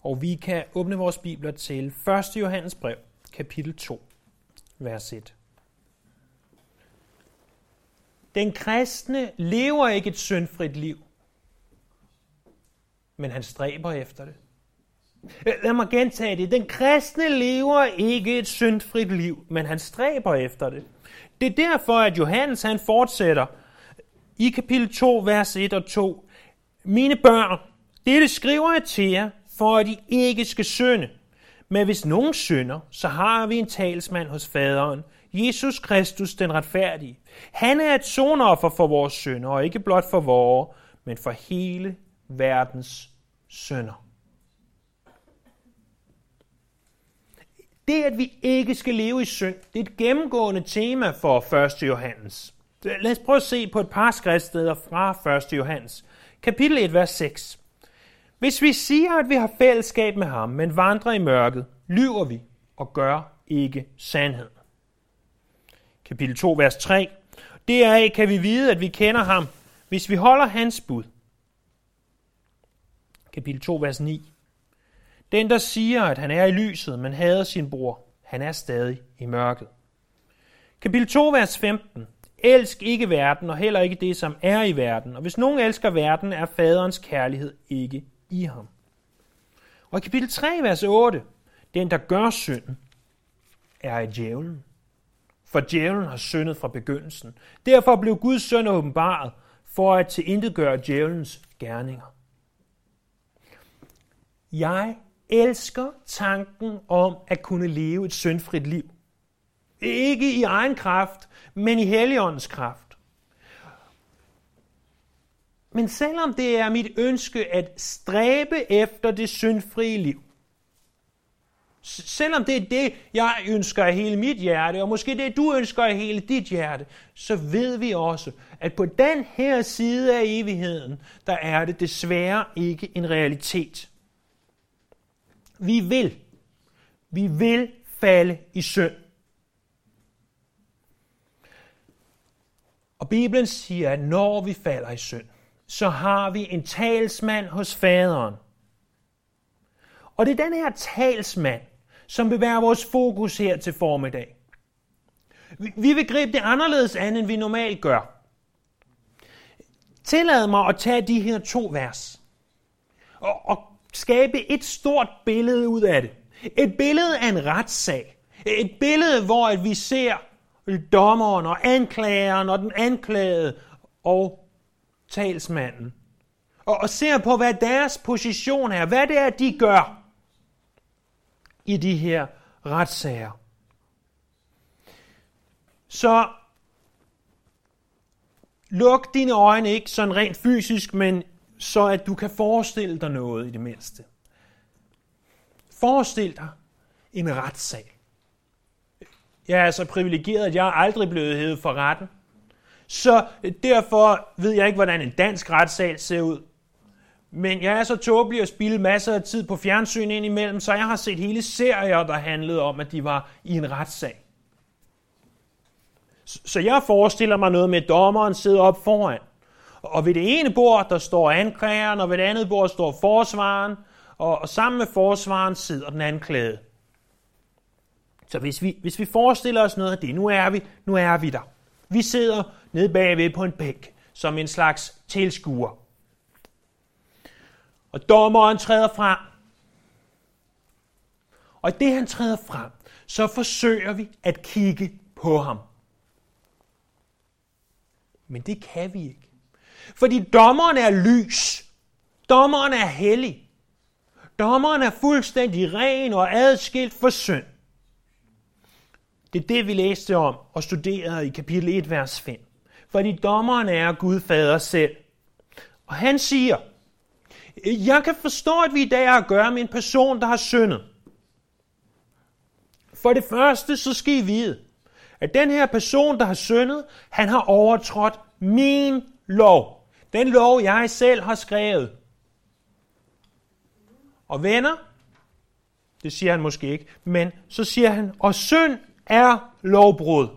Og vi kan åbne vores bibler til 1. Johannes brev, kapitel 2, vers 1. Den kristne lever ikke et syndfrit liv, men han stræber efter det. Øh, lad mig gentage det. Den kristne lever ikke et syndfrit liv, men han stræber efter det. Det er derfor, at Johannes han fortsætter i kapitel 2, vers 1 og 2. Mine børn, dette skriver jeg til jer, for at I ikke skal synde. Men hvis nogen synder, så har vi en talsmand hos faderen, Jesus Kristus den retfærdige. Han er et sonoffer for vores synder, og ikke blot for vores, men for hele verdens synder. Det, at vi ikke skal leve i synd, det er et gennemgående tema for 1. Johannes. Lad os prøve at se på et par skriftsteder fra 1. Johannes. Kapitel 1, vers 6. Hvis vi siger, at vi har fællesskab med ham, men vandrer i mørket, lyver vi og gør ikke sandhed. Kapitel 2, vers 3. Deraf kan vi vide, at vi kender ham, hvis vi holder hans bud. Kapitel 2, vers 9. Den, der siger, at han er i lyset, men hader sin bror, han er stadig i mørket. Kapitel 2, vers 15. Elsk ikke verden, og heller ikke det, som er i verden. Og hvis nogen elsker verden, er faderens kærlighed ikke i ham. Og i kapitel 3, vers 8. Den, der gør synden, er i djævlen. For djævlen har syndet fra begyndelsen. Derfor blev Guds søn åbenbaret, for at tilintetgøre djævelens gerninger. Jeg elsker tanken om at kunne leve et syndfrit liv. Ikke i egen kraft, men i Helligåndens kraft. Men selvom det er mit ønske at stræbe efter det syndfrie liv, selvom det er det, jeg ønsker af hele mit hjerte, og måske det, du ønsker af hele dit hjerte, så ved vi også, at på den her side af evigheden, der er det desværre ikke en realitet. Vi vil. Vi vil falde i synd. Og Bibelen siger, at når vi falder i synd, så har vi en talsmand hos faderen. Og det er den her talsmand, som vil være vores fokus her til formiddag. Vi vil gribe det anderledes an, end vi normalt gør. Tillad mig at tage de her to vers og, og skabe et stort billede ud af det. Et billede af en retssag. Et billede, hvor at vi ser dommeren og anklageren og den anklagede og talsmanden. Og, og ser på, hvad deres position er. Hvad det er, de gør i de her retssager. Så luk dine øjne ikke sådan rent fysisk, men så at du kan forestille dig noget i det mindste. Forestil dig en retssag. Jeg er så privilegeret, at jeg aldrig blevet hævet for retten. Så øh, derfor ved jeg ikke, hvordan en dansk retssag ser ud. Men jeg er så tåbelig at spille masser af tid på fjernsyn indimellem, så jeg har set hele serier, der handlede om, at de var i en retssag. Så jeg forestiller mig noget med, at dommeren sidder op foran. Og ved det ene bord, der står anklageren, og ved det andet bord står forsvaren, og, og sammen med forsvaren sidder den anklagede. Så hvis vi, hvis vi forestiller os noget af det, nu er vi, nu er vi der. Vi sidder nede bagved på en bænk, som en slags tilskuer. Og dommeren træder frem. Og i det han træder frem, så forsøger vi at kigge på ham. Men det kan vi ikke. Fordi dommeren er lys. Dommeren er hellig. Dommeren er fuldstændig ren og adskilt for synd. Det er det, vi læste om og studerede i kapitel 1, vers 5. Fordi dommeren er Gud Fader selv. Og han siger, jeg kan forstå, at vi i dag har at gøre med en person, der har syndet. For det første, så skal I vide, at den her person, der har syndet, han har overtrådt min lov. Den lov, jeg selv har skrevet. Og venner, det siger han måske ikke, men så siger han, og synd er lovbrud.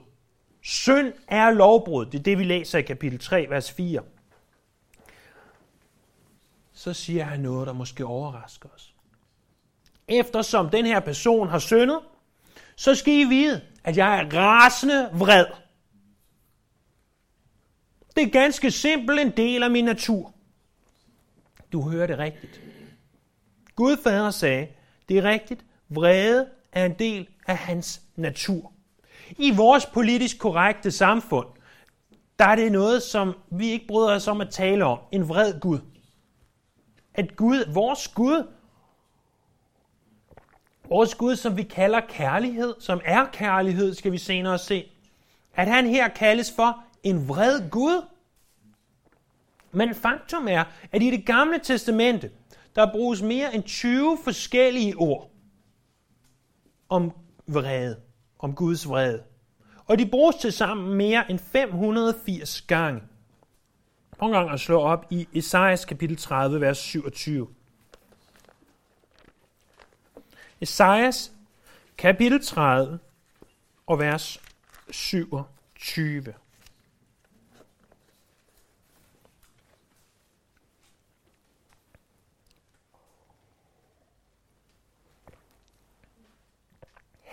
Synd er lovbrud. Det er det, vi læser i kapitel 3, vers 4. Så siger han noget, der måske overrasker os. eftersom den her person har syndet, så skal I vide, at jeg er rasende vred. Det er ganske simpelt en del af min natur. Du hører det rigtigt. Gud fader sagde, det er rigtigt, vrede er en del af hans natur. I vores politisk korrekte samfund, der er det noget, som vi ikke bryder os om at tale om. En vred Gud. At Gud, vores Gud, vores Gud, som vi kalder kærlighed, som er kærlighed, skal vi senere se, at han her kaldes for en vred Gud. Men faktum er, at i det gamle testamente, der bruges mere end 20 forskellige ord om vrede, om Guds vrede. Og de bruges til sammen mere end 580 gange. Prøv en gang at slå op i Esajas kapitel 30, vers 27. Esajas kapitel 30 og vers 27.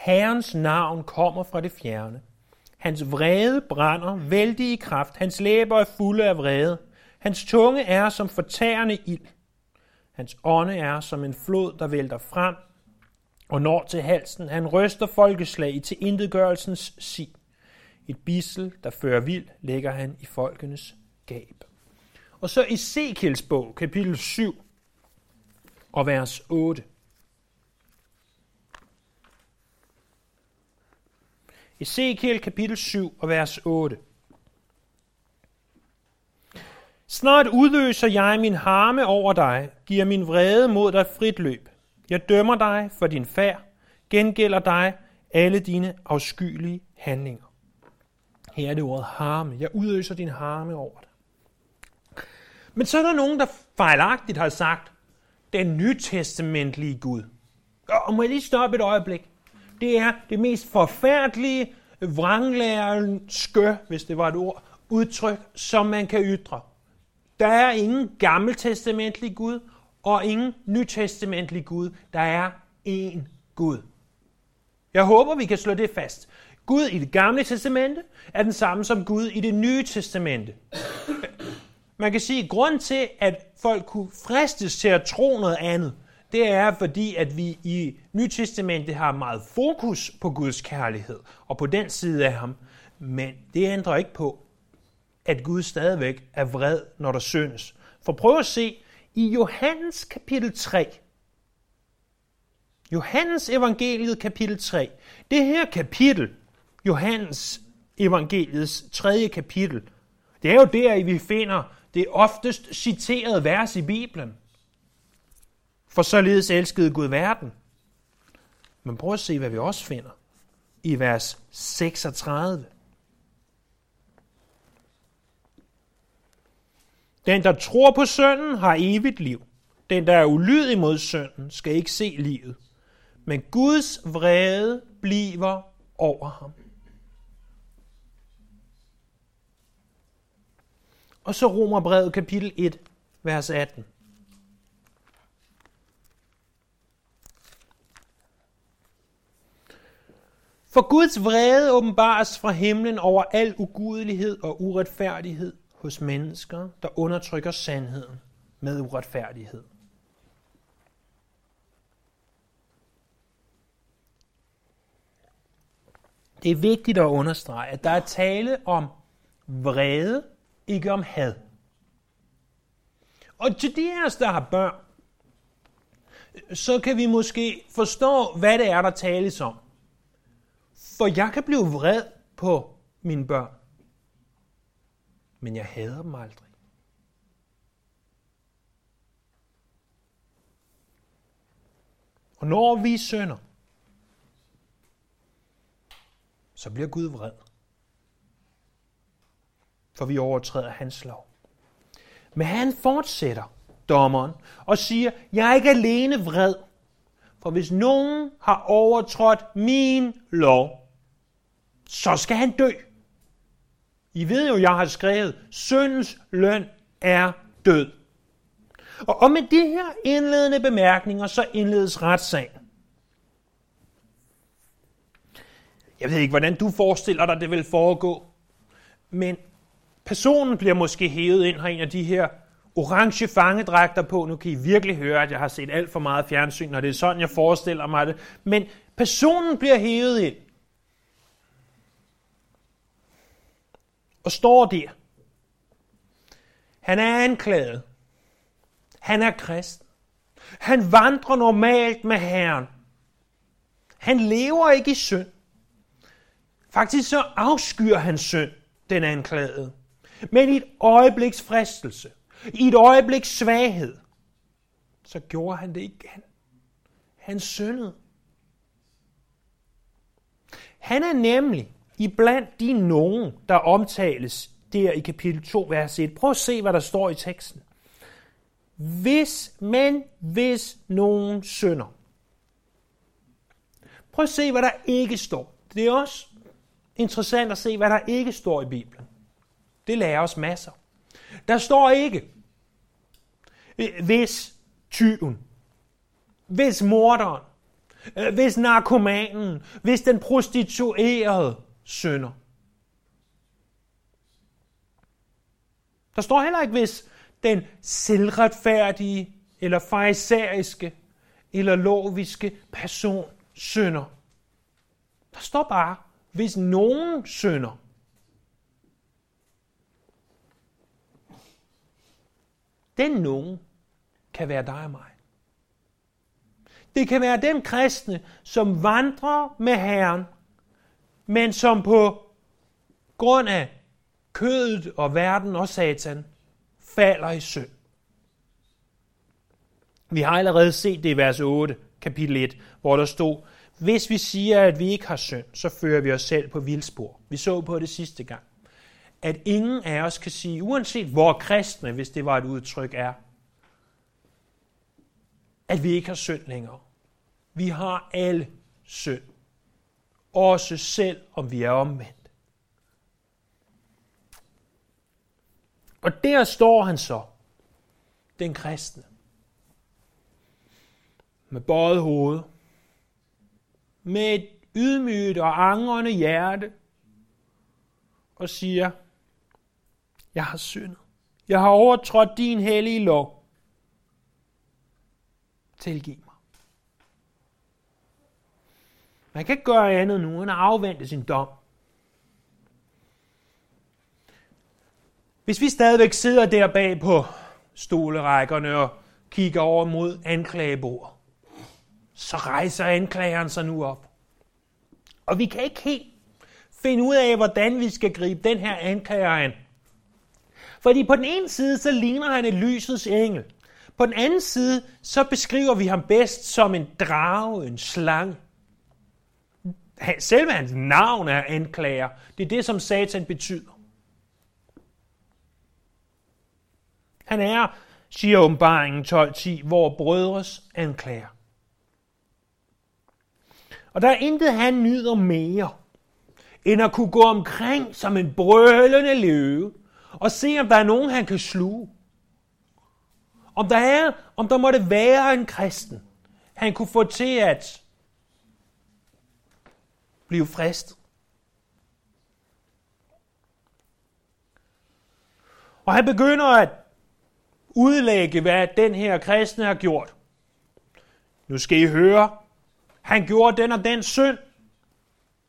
Herrens navn kommer fra det fjerne. Hans vrede brænder vældig i kraft. Hans læber er fulde af vrede. Hans tunge er som fortærende ild. Hans ånde er som en flod, der vælter frem og når til halsen. Han ryster folkeslag til indedgørelsens sig. Et bissel, der fører vild, lægger han i folkenes gab. Og så i Ezekiels bog, kapitel 7 og vers 8. Ezekiel kapitel 7 og vers 8. Snart udløser jeg min harme over dig, giver min vrede mod dig frit løb. Jeg dømmer dig for din færd, gengælder dig alle dine afskyelige handlinger. Her er det ordet harme. Jeg udøser din harme over dig. Men så er der nogen, der fejlagtigt har sagt, den nytestamentlige Gud. Og må jeg lige stoppe et øjeblik? Det er det mest forfærdelige, vranglærenske, hvis det var et ord, udtryk, som man kan ytre. Der er ingen gammeltestamentlig Gud, og ingen nytestamentlig Gud. Der er én Gud. Jeg håber, vi kan slå det fast. Gud i det gamle testamente er den samme som Gud i det nye testamente. Man kan sige, at grund til, at folk kunne fristes til at tro noget andet, det er fordi, at vi i Nytestamentet har meget fokus på Guds kærlighed og på den side af ham. Men det ændrer ikke på, at Gud stadigvæk er vred, når der syndes. For prøv at se i Johannes kapitel 3. Johannes evangeliet kapitel 3. Det her kapitel, Johannes evangeliets tredje kapitel, det er jo der, vi finder det oftest citerede vers i Bibelen. For således elskede Gud verden. Men prøv at se, hvad vi også finder i vers 36. Den, der tror på sønnen, har evigt liv. Den, der er ulydig mod sønnen, skal ikke se livet. Men Guds vrede bliver over ham. Og så Romerbrevet kapitel 1, vers 18. For Guds vrede åbenbares fra himlen over al ugudelighed og uretfærdighed hos mennesker, der undertrykker sandheden med uretfærdighed. Det er vigtigt at understrege, at der er tale om vrede, ikke om had. Og til de af os, der har børn, så kan vi måske forstå, hvad det er, der tales om. For jeg kan blive vred på mine børn. Men jeg hader dem aldrig. Og når vi sønder, så bliver Gud vred. For vi overtræder hans lov. Men han fortsætter, dommeren, og siger, jeg er ikke alene vred. For hvis nogen har overtrådt min lov, så skal han dø. I ved jo, jeg har skrevet, syndens løn er død. Og, og med de her indledende bemærkninger, så indledes retssagen. Jeg ved ikke, hvordan du forestiller dig, det vil foregå. Men personen bliver måske hævet ind her en af de her orange fangedragter på. Nu kan I virkelig høre, at jeg har set alt for meget fjernsyn, og det er sådan, jeg forestiller mig det. Men personen bliver hævet ind. Og står der. Han er anklaget. Han er kristen. Han vandrer normalt med Herren. Han lever ikke i synd. Faktisk så afskyr han synd, den anklagede. Men i et øjebliks fristelse, i et øjebliks svaghed, så gjorde han det igen. Han syndede. Han er nemlig i blandt de nogen, der omtales der i kapitel 2, vers 1. Prøv at se, hvad der står i teksten. Hvis, men hvis nogen synder. Prøv at se, hvad der ikke står. Det er også interessant at se, hvad der ikke står i Bibelen. Det lærer os masser. Der står ikke, hvis tyven, hvis morderen, øh, hvis narkomanen, hvis den prostituerede synder. Der står heller ikke, hvis den selvretfærdige, eller farisæiske, eller loviske person synder. Der står bare, hvis nogen synder. Den nogen kan være dig og mig. Det kan være den kristne, som vandrer med Herren, men som på grund af kødet og verden og satan falder i synd. Vi har allerede set det i vers 8, kapitel 1, hvor der stod, hvis vi siger, at vi ikke har synd, så fører vi os selv på vildspor. Vi så på det sidste gang. At ingen af os kan sige, uanset hvor kristne, hvis det var et udtryk, er, at vi ikke har synd længere. Vi har alle synd. Også selv, om vi er omvendt. Og der står han så, den kristne, med bøjet hoved, med et ydmygt og angrende hjerte, og siger, jeg har syndet. Jeg har overtrådt din hellige lov. Tilgiv mig. Man kan ikke gøre andet nu end at afvente sin dom. Hvis vi stadigvæk sidder der bag på stolerækkerne og kigger over mod anklagebordet, så rejser anklageren sig nu op. Og vi kan ikke helt finde ud af, hvordan vi skal gribe den her anklager an. Fordi på den ene side, så ligner han et lysets engel. På den anden side, så beskriver vi ham bedst som en drage, en slange. Selve hans navn er anklager. Det er det, som satan betyder. Han er, siger åbenbaringen 12.10, hvor brødres anklager. Og der er intet, han nyder mere, end at kunne gå omkring som en brølende løve, og se, om der er nogen, han kan sluge. Om der, er, om der måtte være en kristen, han kunne få til at blive fristet. Og han begynder at udlægge, hvad den her kristne har gjort. Nu skal I høre, han gjorde den og den synd.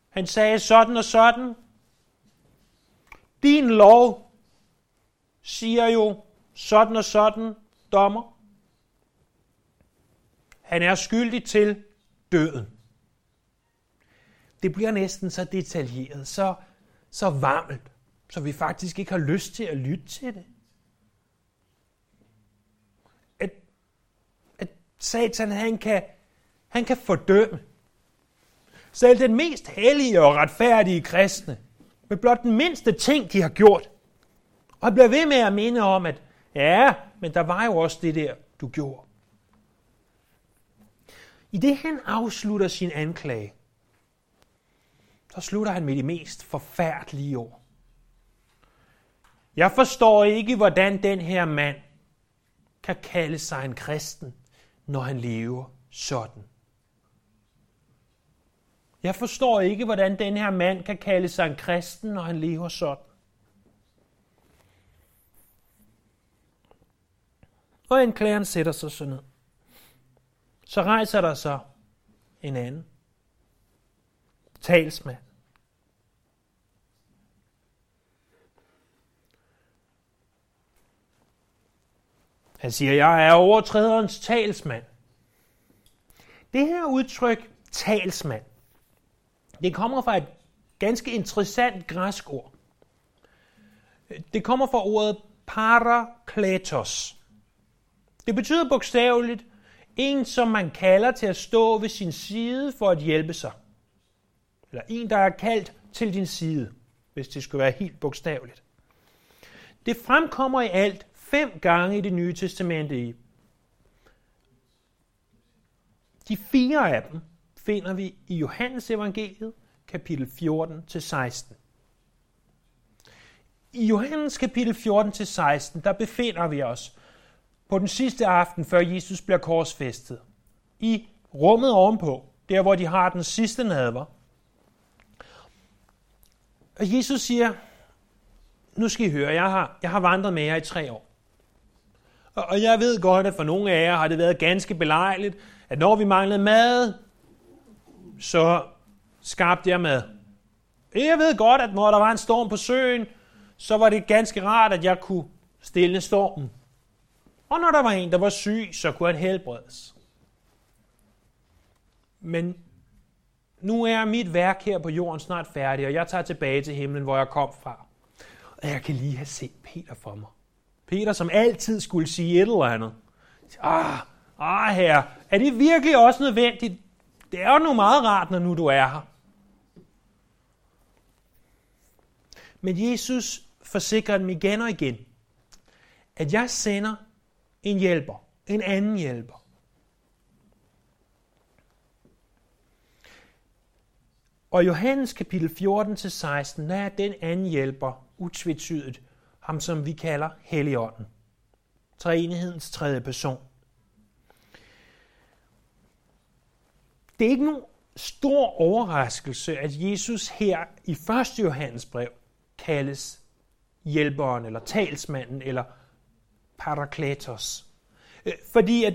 Han sagde sådan og sådan. Din lov siger jo sådan og sådan, dommer. Han er skyldig til døden. Det bliver næsten så detaljeret, så, så varmt, så vi faktisk ikke har lyst til at lytte til det. At, at Satan han kan han kan fordømme. Selv den mest hellige og retfærdige kristne, med blot den mindste ting, de har gjort. Og bliver ved med at minde om, at ja, men der var jo også det der, du gjorde. I det han afslutter sin anklage, så slutter han med de mest forfærdelige ord. Jeg forstår ikke, hvordan den her mand kan kalde sig en kristen, når han lever sådan. Jeg forstår ikke, hvordan den her mand kan kalde sig en kristen, når han lever sådan. Og anklageren sætter sig så ned. Så rejser der sig en anden. Talsmand. Han siger, jeg er overtræderens talsmand. Det her udtryk, talsmand, det kommer fra et ganske interessant græsk ord. Det kommer fra ordet parakletos. Det betyder bogstaveligt en, som man kalder til at stå ved sin side for at hjælpe sig. Eller en, der er kaldt til din side, hvis det skulle være helt bogstaveligt. Det fremkommer i alt fem gange i det nye testamente i. De fire af dem finder vi i Johannes evangeliet, kapitel 14-16. I Johannes kapitel 14-16, der befinder vi os på den sidste aften, før Jesus bliver korsfæstet. I rummet ovenpå, der hvor de har den sidste nadver. Og Jesus siger, nu skal I høre, jeg har, jeg har vandret med jer i tre år. Og, og jeg ved godt, at for nogle af jer har det været ganske belejligt, at når vi manglede mad, så skabte jeg mad. Jeg ved godt, at når der var en storm på søen, så var det ganske rart, at jeg kunne stille stormen. Og når der var en, der var syg, så kunne han helbredes. Men nu er mit værk her på jorden snart færdigt, og jeg tager tilbage til himlen, hvor jeg kom fra. Og jeg kan lige have set Peter for mig. Peter, som altid skulle sige et eller andet. Ah, ah herre, er det virkelig også nødvendigt? Det er jo nu meget rart, når nu du er her. Men Jesus forsikrer dem igen og igen, at jeg sender en hjælper, en anden hjælper. Og Johannes kapitel 14-16, der er den anden hjælper utvetydigt ham, som vi kalder Helligånden. Treenighedens tredje person. Det er ikke nogen stor overraskelse, at Jesus her i 1. Johannes brev kaldes hjælperen, eller talsmanden, eller parakletos. Øh, fordi at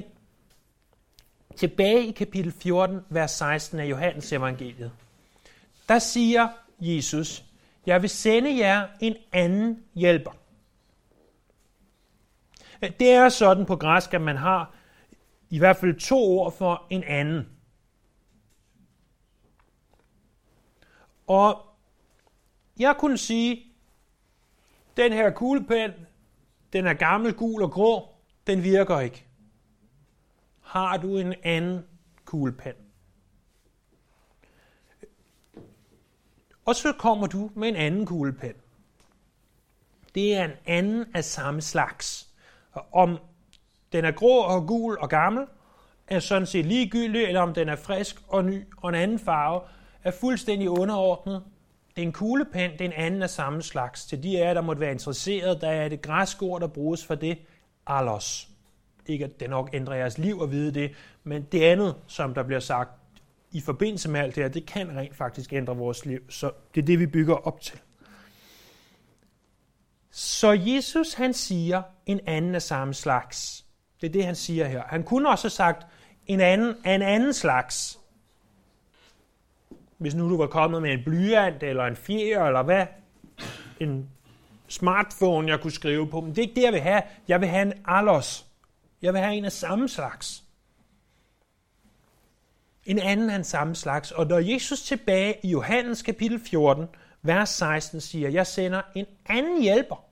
tilbage i kapitel 14, vers 16 af Johannes evangeliet, der siger Jesus, jeg vil sende jer en anden hjælper. Øh, det er sådan på græsk, at man har i hvert fald to ord for en anden. Og jeg kunne sige, den her kuglepen, den er gammel, gul og grå, den virker ikke. Har du en anden kuglepen? Og så kommer du med en anden kuglepen. Det er en anden af samme slags. Og om den er grå og gul og gammel, er sådan set ligegyldig, eller om den er frisk og ny og en anden farve, er fuldstændig underordnet. Det er en kuglepen, det er en anden af samme slags. Til de af jer, der måtte være interesseret, der er det græske ord, der bruges for det, alos. Ikke at det nok ændrer jeres liv at vide det, men det andet, som der bliver sagt i forbindelse med alt det her, det kan rent faktisk ændre vores liv. Så det er det, vi bygger op til. Så Jesus, han siger en anden af samme slags. Det er det, han siger her. Han kunne også have sagt en anden en anden slags. Hvis nu du var kommet med en blyant, eller en fjer, eller hvad? En smartphone, jeg kunne skrive på. Men det er ikke det, jeg vil have. Jeg vil have en allos. Jeg vil have en af samme slags. En anden af en samme slags. Og når Jesus tilbage i Johannes kapitel 14, vers 16 siger, jeg sender en anden hjælper.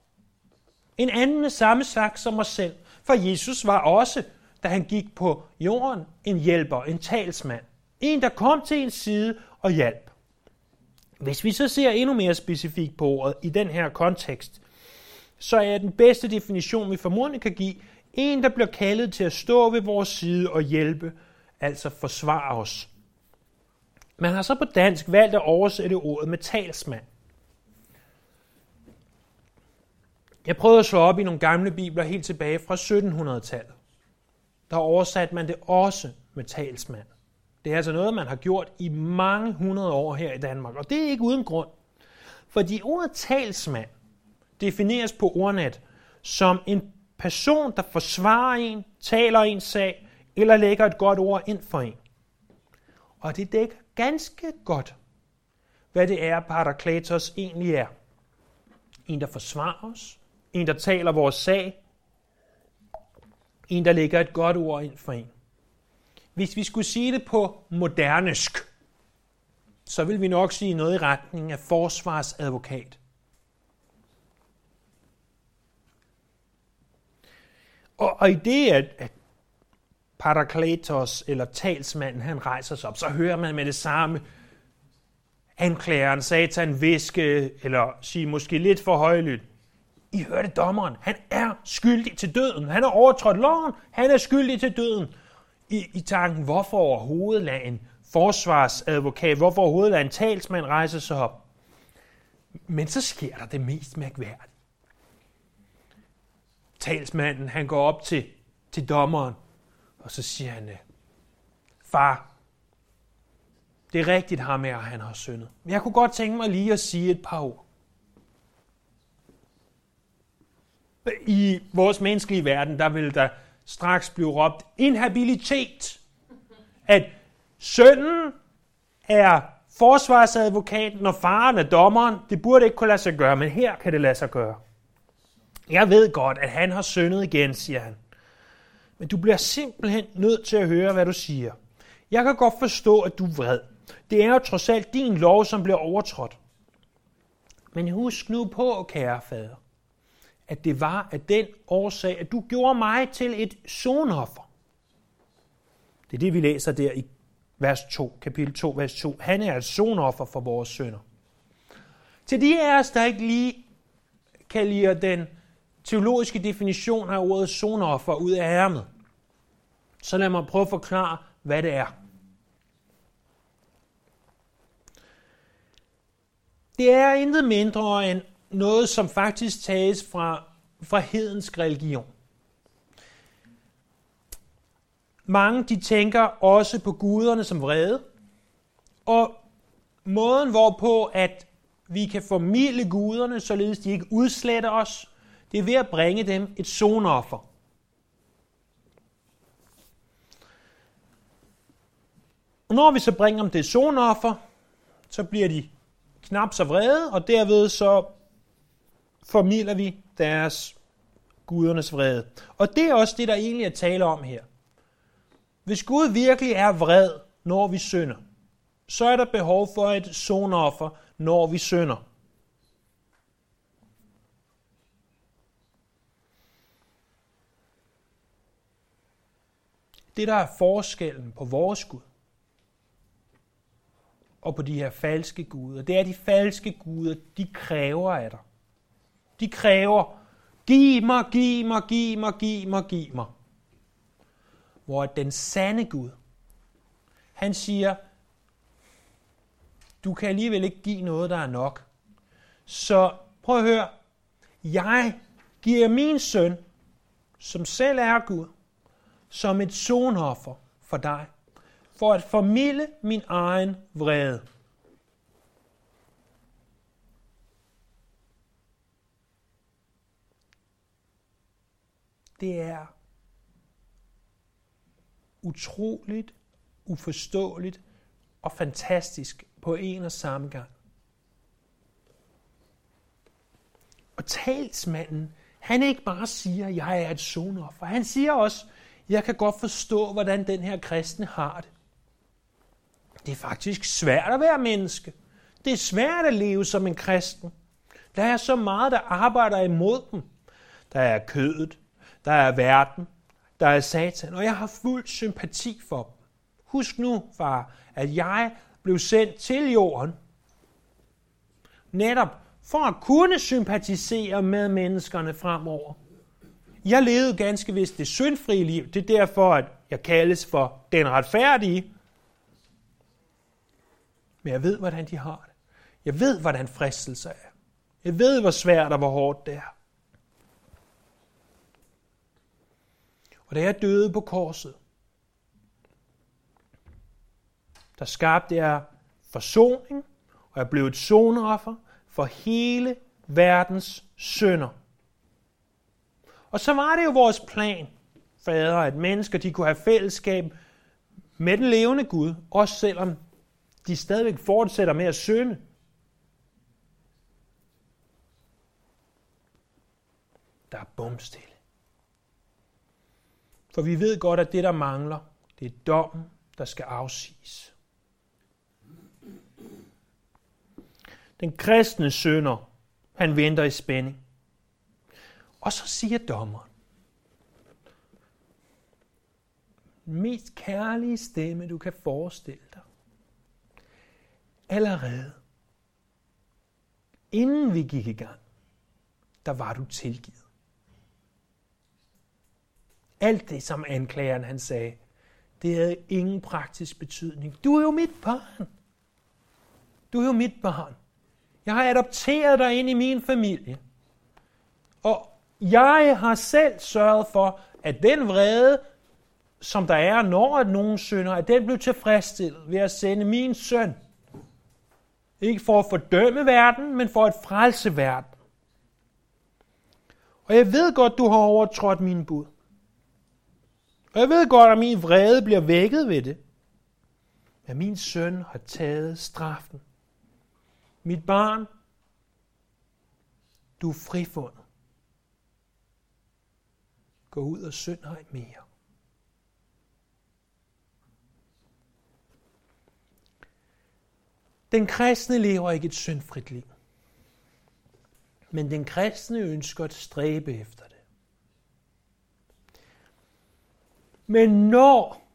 En anden af samme slags som mig selv. For Jesus var også, da han gik på jorden, en hjælper, en talsmand. En, der kom til en side og hjalp. Hvis vi så ser endnu mere specifikt på ordet i den her kontekst, så er den bedste definition, vi formodentlig kan give, en, der bliver kaldet til at stå ved vores side og hjælpe, altså forsvare os. Man har så på dansk valgt at oversætte ordet med talsmand. Jeg prøvede at slå op i nogle gamle bibler helt tilbage fra 1700-tallet. Der oversatte man det også med talsmand. Det er altså noget, man har gjort i mange hundrede år her i Danmark, og det er ikke uden grund. Fordi ordet talsmand defineres på ordnet som en person, der forsvarer en, taler en sag, eller lægger et godt ord ind for en. Og det dækker ganske godt, hvad det er, Parakletos egentlig er. En, der forsvarer os, en, der taler vores sag, en, der lægger et godt ord ind for en. Hvis vi skulle sige det på modernesk, så vil vi nok sige noget i retning af forsvarsadvokat. Og, og i det, at, at Parakletos eller talsmanden, han rejser sig op, så hører man med det samme anklageren, satan, viske, eller sige måske lidt for højlydt. I hørte dommeren, han er skyldig til døden. Han har overtrådt loven, han er skyldig til døden. I, i tanken, hvorfor overhovedet lade en forsvarsadvokat, hvorfor overhovedet lade en talsmand rejse sig op? Men så sker der det mest mærkværdige. Talsmanden, han går op til, til dommeren, og så siger han, far, det er rigtigt ham her, han har syndet. Men jeg kunne godt tænke mig lige at sige et par ord. I vores menneskelige verden, der vil der straks blev råbt inhabilitet. At sønnen er forsvarsadvokaten, og faren er dommeren. Det burde ikke kunne lade sig gøre, men her kan det lade sig gøre. Jeg ved godt, at han har syndet igen, siger han. Men du bliver simpelthen nødt til at høre, hvad du siger. Jeg kan godt forstå, at du er vred. Det er jo trods alt din lov, som bliver overtrådt. Men husk nu på, kære fader, at det var af den årsag, at du gjorde mig til et sonoffer. Det er det, vi læser der i vers 2, kapitel 2, vers 2. Han er et sonoffer for vores sønder. Til de af os, der ikke lige kan lide den teologiske definition af ordet sonoffer ud af ærmet, så lad mig prøve at forklare, hvad det er. Det er intet mindre end noget, som faktisk tages fra, fra hedensk religion. Mange de tænker også på guderne som vrede, og måden hvorpå, at vi kan formidle guderne, således de ikke udsletter os, det er ved at bringe dem et sonoffer. Og når vi så bringer dem det sonoffer, så bliver de knap så vrede, og derved så formidler vi deres gudernes vrede. Og det er også det, der egentlig er tale om her. Hvis Gud virkelig er vred, når vi synder, så er der behov for et sonoffer, når vi synder. Det, der er forskellen på vores Gud og på de her falske guder, det er, at de falske guder, de kræver af dig. De kræver, giv mig, giv mig, giv mig, giv mig, giv mig. Hvor den sande Gud, han siger, du kan alligevel ikke give noget, der er nok. Så prøv at høre, jeg giver min søn, som selv er Gud, som et sonoffer for dig, for at formille min egen vrede. Det er utroligt, uforståeligt og fantastisk på en og samme gang. Og talsmanden, han ikke bare siger, at jeg er et sonoffer. Han siger også, jeg kan godt forstå, hvordan den her kristne har det. Det er faktisk svært at være menneske. Det er svært at leve som en kristen. Der er så meget, der arbejder imod dem. Der er kødet, der er verden, der er satan, og jeg har fuld sympati for dem. Husk nu, far, at jeg blev sendt til jorden, netop for at kunne sympatisere med menneskerne fremover. Jeg levede ganske vist det syndfrie liv. Det er derfor, at jeg kaldes for den retfærdige. Men jeg ved, hvordan de har det. Jeg ved, hvordan fristelser er. Jeg ved, hvor svært og hvor hårdt det er. Og da jeg døde på korset, der skabte jeg forsoning og er blevet et sonoffer for hele verdens synder. Og så var det jo vores plan, fader, at mennesker de kunne have fællesskab med den levende Gud, også selvom de stadigvæk fortsætter med at synde. Der er bumstille. For vi ved godt, at det, der mangler, det er dommen, der skal afsiges. Den kristne sønder, han venter i spænding. Og så siger dommeren, den mest kærlige stemme, du kan forestille dig. Allerede, inden vi gik i gang, der var du tilgivet. Alt det, som anklageren han sagde, det havde ingen praktisk betydning. Du er jo mit barn. Du er jo mit barn. Jeg har adopteret dig ind i min familie. Og jeg har selv sørget for, at den vrede, som der er, når at nogen synder, at den blev tilfredsstillet ved at sende min søn. Ikke for at fordømme verden, men for at frelse verden. Og jeg ved godt, du har overtrådt min bud. Og jeg ved godt, at min vrede bliver vækket ved det. Men min søn har taget straffen. Mit barn, du er frifundet. Gå ud og synd ej mere. Den kristne lever ikke et syndfrit liv. Men den kristne ønsker at stræbe efter det. Men når,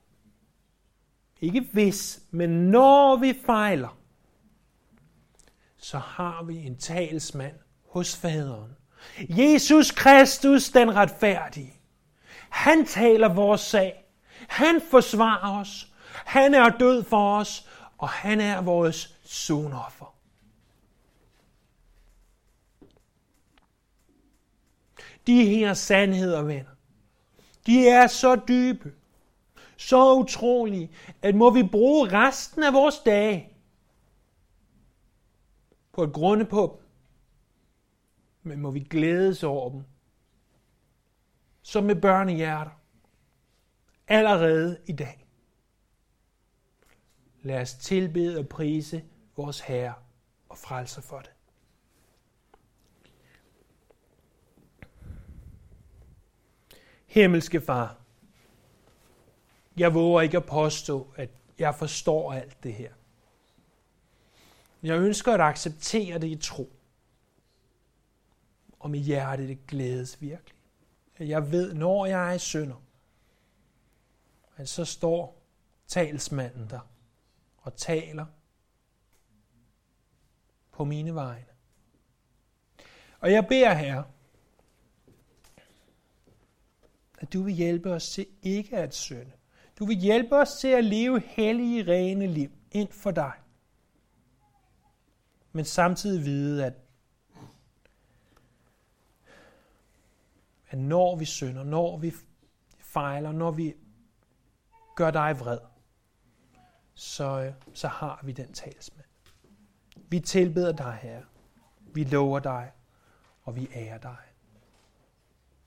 ikke hvis, men når vi fejler, så har vi en talsmand hos faderen. Jesus Kristus, den retfærdige. Han taler vores sag. Han forsvarer os. Han er død for os, og han er vores sonoffer. De her sandheder, venner, de er så dybe, så utrolige, at må vi bruge resten af vores dage på at grunde på dem. Men må vi glædes over dem, som med børnehjerter, allerede i dag. Lad os tilbede og prise vores Herre og frelser for det. Himmelske Far, jeg våger ikke at påstå, at jeg forstår alt det her. Jeg ønsker at acceptere det i tro. Og mit hjerte det glædes virkelig. Jeg ved, når jeg er synder, at så står talsmanden der og taler på mine vegne. Og jeg beder her, at du vil hjælpe os til ikke at synde. Du vil hjælpe os til at leve hellige, rene liv ind for dig. Men samtidig vide, at, at når vi synder, når vi fejler, når vi gør dig vred, så, så har vi den talsmand. Vi tilbeder dig, Herre. Vi lover dig, og vi ærer dig.